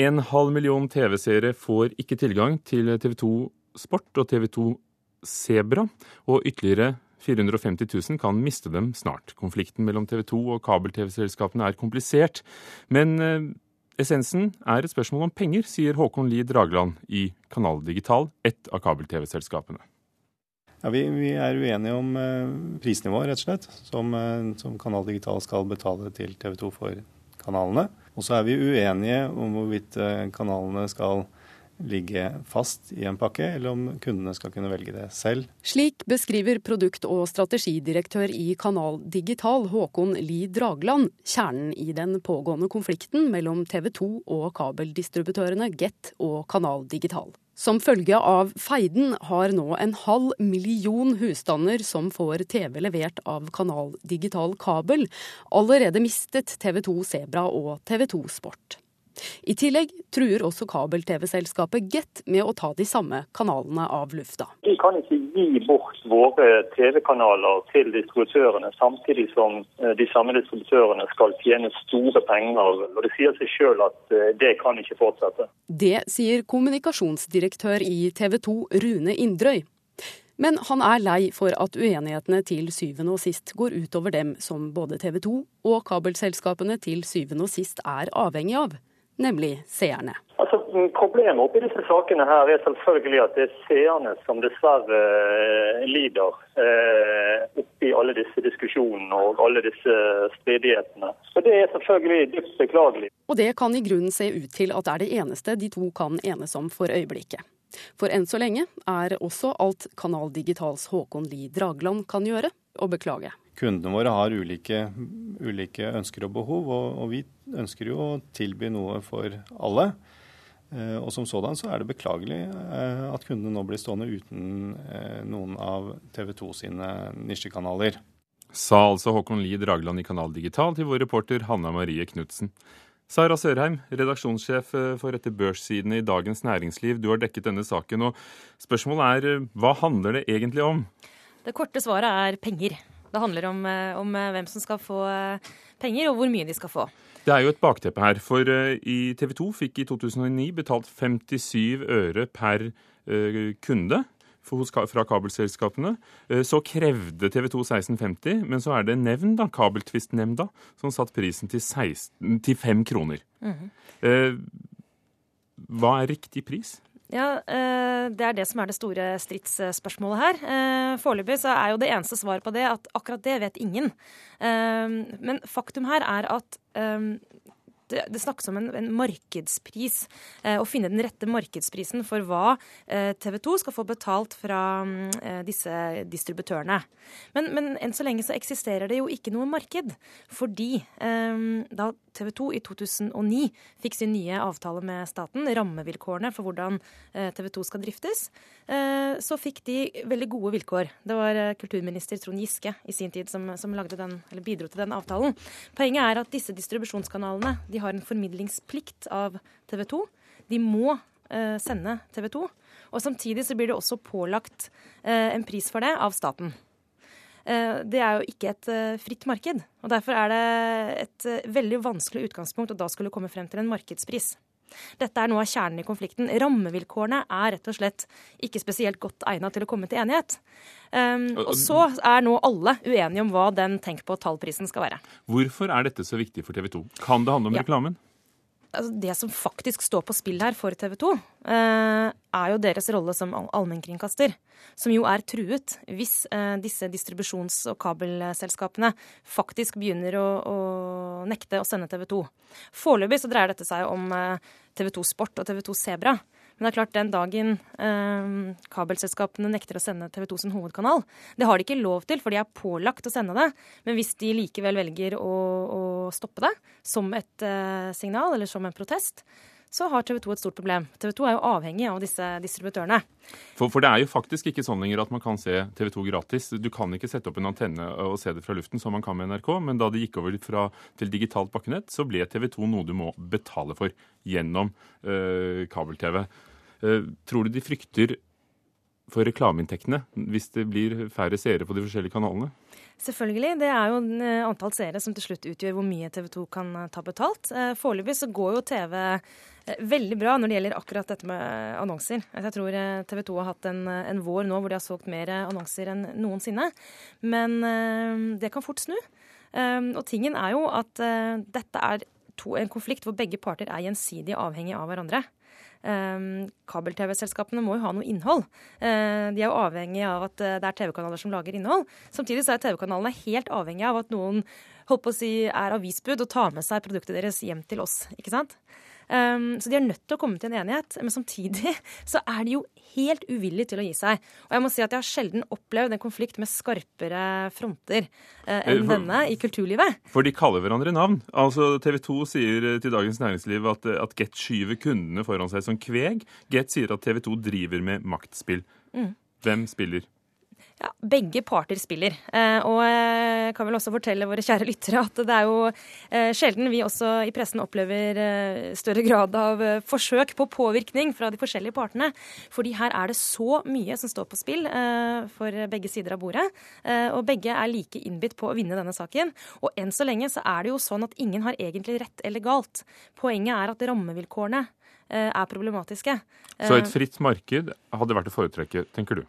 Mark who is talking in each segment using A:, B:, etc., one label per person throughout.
A: En halv million TV-seere får ikke tilgang til TV2 Sport og TV2 Sebra, og ytterligere 450 000 kan miste dem snart. Konflikten mellom TV 2 og kabel-TV-selskapene er komplisert, men eh, essensen er et spørsmål om penger, sier Håkon Lie Dragland i Kanal Digital, ett av kabel-TV-selskapene.
B: Ja, vi, vi, er uenige om eh, prisnivået, rett og slett, som, eh, som Kanal Digital skal betale til TV 2 for kanalene. Og så er vi uenige om hvorvidt eh, kanalene skal ligge fast i en pakke, eller om kundene skal kunne velge det selv.
C: Slik beskriver produkt- og strategidirektør i Kanal Digital Håkon Li Dragland kjernen i den pågående konflikten mellom TV 2 og kabeldistributørene Get og Kanal Digital. Som følge av feiden har nå en halv million husstander som får TV levert av Kanal Digital kabel, allerede mistet TV 2 Sebra og TV 2 Sport. I tillegg truer også kabel-TV-selskapet Get med å ta de samme kanalene av lufta.
D: Vi kan ikke gi bort våre TV-kanaler til distributørene, samtidig som eh, de samme distributørene skal tjene store penger. Og Det sier seg sjøl at eh, det kan ikke fortsette.
C: Det sier kommunikasjonsdirektør i TV 2 Rune Indrøy. Men han er lei for at uenighetene til syvende og sist går utover dem som både TV 2 og kabelselskapene til syvende og sist er avhengig av nemlig seerne.
D: Altså, problemet oppi disse sakene her er selvfølgelig at det er seerne som dessverre eh, lider eh, oppi alle disse diskusjonene og alle disse stridighetene. Så Det er selvfølgelig dypt beklagelig.
C: Og det kan i grunnen se ut til at det er det eneste de to kan enes om for øyeblikket. For enn så lenge er også alt Kanal Digitals Håkon Lie Dragland kan gjøre, å beklage
B: kundene våre har ulike, ulike ønsker og behov, og, og, vi ønsker jo å tilby noe for alle. Eh, og som sådan så er det beklagelig eh, at kundene nå blir stående uten eh, noen av TV 2 sine nisjekanaler.
A: Sa altså Håkon Lie Dragland i Kanal Digital til vår reporter Hanna Marie Knutsen. Sara Sørheim, redaksjonssjef for dette børssidene i Dagens Næringsliv. Du har dekket denne saken, og spørsmålet er hva handler det egentlig om?
E: Det korte svaret er penger. Det handler om, eh, om, eh, hvem som skal få eh, penger, og hvor mye de skal få.
A: Det er jo et bakteppe her, for i TV 2 fikk i 2009 betalt 57 øre per kunde fra kabelselskapene. Så krevde TV 2 1650, men så er det nevn, da, Kabeltvistnemnda, som satt prisen til, 16, til 5 kroner. Mm -hmm. Hva er riktig pris?
E: Ja, eh, Det er det som er det store stridsspørsmålet her. Eh, foreløpig så er jo det eneste svaret på det at akkurat det vet ingen. Eh, men faktum her er at det, snakkes om en, en markedspris. Eh, å finne den rette markedsprisen for hva eh, TV 2 skal få betalt fra eh, disse distributørene. Men, men, enn så lenge så eksisterer det jo ikke noe marked. Fordi da TV 2 i 2009 fikk sin nye avtale med staten, rammevilkårene for hvordan TV 2 skal driftes, så fikk de veldig gode vilkår. Det var kulturminister Trond Giske i sin tid som, som den, bidro til den avtalen. Poenget er at disse distribusjonskanalene de har en formidlingsplikt av TV 2. De må eh, sende TV 2. Og samtidig så blir det også pålagt eh, en pris for det av staten. Eh, det er jo ikke et eh, fritt marked. og Derfor er det et eh, veldig vanskelig utgangspunkt å da skulle komme frem til en markedspris. Dette er noe av kjernen i konflikten. Rammevilkårene er rett og slett ikke spesielt godt egnet til å komme til enighet. Um, og så er nå alle uenige om hva den tenk på tallprisen skal være.
A: Hvorfor er dette så viktig for TV 2? Kan det handle om ja. reklamen?
E: altså det som faktisk står på spill her for TV 2, eh, er jo deres rolle som allmennkringkaster. Som jo er truet hvis eh, disse distribusjons- og kabelselskapene faktisk begynner å, å, nekte å sende TV 2. Foreløpig så dreier dette seg om eh, TV 2 Sport og TV 2 Sebra. Men det er klart, den dagen eh, kabelselskapene nekter å sende TV 2 sin hovedkanal Det har de ikke lov til, for de er pålagt å sende det. Men hvis de likevel velger å, å stoppe det som et eh, signal eller som en protest, så har TV 2 et stort problem. TV 2 er jo avhengig av disse distributørene.
A: For, for, det er jo faktisk ikke sånn lenger at man kan se TV 2 gratis. Du kan ikke sette opp en antenne og se det fra luften som man kan med NRK, men da det gikk over fra, til digitalt bakkenett, så ble TV 2 noe du må betale for gjennom øh, kabel-TV. Uh, tror du de frykter for reklameinntektene hvis det blir færre seere på de forskjellige kanalene?
E: Selvfølgelig. Det er jo eh, antall seere som til slutt utgjør hvor mye TV 2 kan eh, ta betalt. Eh, foreløpig så går jo TV veldig bra når det gjelder akkurat dette med annonser. Altså, jeg tror TV 2 har hatt en, en vår nå hvor de har solgt mer annonser enn noensinne. Men det kan fort snu. Og tingen er jo at dette er to, en konflikt hvor begge parter er gjensidig avhengig av hverandre. Um, Kabel-TV-selskapene må jo ha noe innhold. Uh, de er jo avhengig av at uh, det er TV-kanaler som lager innhold. Samtidig så er TV-kanalene helt avhengig av at noen holdt på å si, er avisbud og tar med seg produktet deres hjem til oss. ikke sant? Um, så de er nødt til å komme til en enighet. Men samtidig så er de jo helt uvillige til å gi seg. Og jeg må si at jeg har sjelden opplevd en konflikt med skarpere fronter uh, enn for, denne i kulturlivet.
A: For de kaller hverandre navn. Altså TV 2 sier til Dagens Næringsliv at, at Get skyver kundene foran seg som kveg. Get sier at TV 2 driver med maktspill. Mm. Hvem spiller?
E: Ja, Begge parter spiller. Eh, og jeg kan vel også fortelle våre kjære lyttere at det er jo eh, sjelden vi også i pressen opplever eh, større grad av forsøk på påvirkning fra de forskjellige partene. Fordi her er det så mye som står på spill for begge sider av bordet. Og begge er like innbitt på å vinne denne saken. Og enn så lenge så er det jo sånn at ingen har egentlig rett eller galt. Poenget er at rammevilkårene er problematiske.
A: Så et fritt marked hadde vært å foretrekke, tenker du?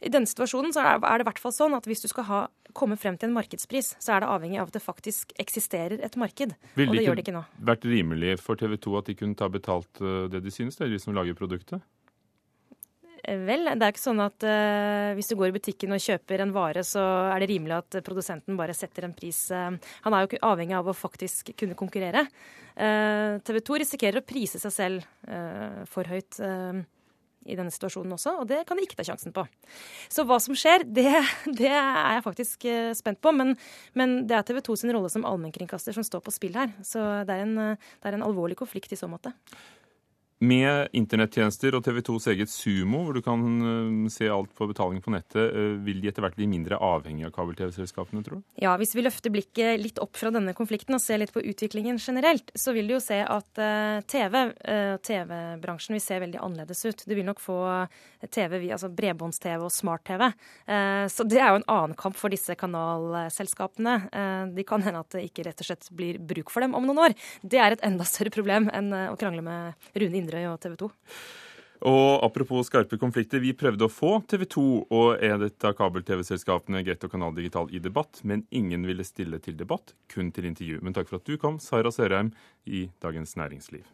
E: I denne situasjonen så er det i hvert fall sånn at hvis du skal ha, komme frem til en markedspris, så er det avhengig av at det faktisk eksisterer et marked.
A: Vil
E: og det
A: gjør
E: det ikke nå.
A: Ville det vært rimelig for TV 2 at de kunne ta betalt eh, det de synes, det er de som lager produktet?
E: Eh, vel, det er ikke sånn at uh, hvis du går i butikken og kjøper en vare, så er det rimelig at produsenten bare setter en pris. Uh, han er jo avhengig av å faktisk kunne konkurrere. Uh, TV 2 risikerer å prise seg selv for høyt i denne situasjonen også, og det kan de ikke ta sjansen på. Så hva som skjer, det, det er jeg faktisk eh, spent på. Men, men det er TV 2 sin rolle som allmennkringkaster som står på spill her. Så det er en, det er en alvorlig konflikt i så måte.
A: Med internettjenester og TV 2s eget Sumo, hvor du kan eh, se alt på betaling på nettet, eh, vil de etter hvert bli mindre avhengig av kabel-TV-selskapene, tror du?
E: Ja, hvis vi løfter blikket litt opp fra denne konflikten og ser litt på utviklingen generelt, så vil du jo se at uh, TV, og TV-bransjen vil se veldig annerledes ut. Du vil nok få TV, altså bredbånds-TV og smart-TV. Så det er jo en annen kamp for disse kanalselskapene. De kan hende at det ikke rett og slett blir bruk for dem om noen år. Det er et enda større problem enn å krangle med Rune Indre Inderøy og TV 2.
A: Og apropos skarpe konflikter, vi prøvde å få TV 2 og et av kabel-TV-selskapene Get og Kanal Digital i debatt, men ingen ville stille til debatt, kun til intervju. Men takk for at du kom, Sara Sørheim i Dagens Næringsliv.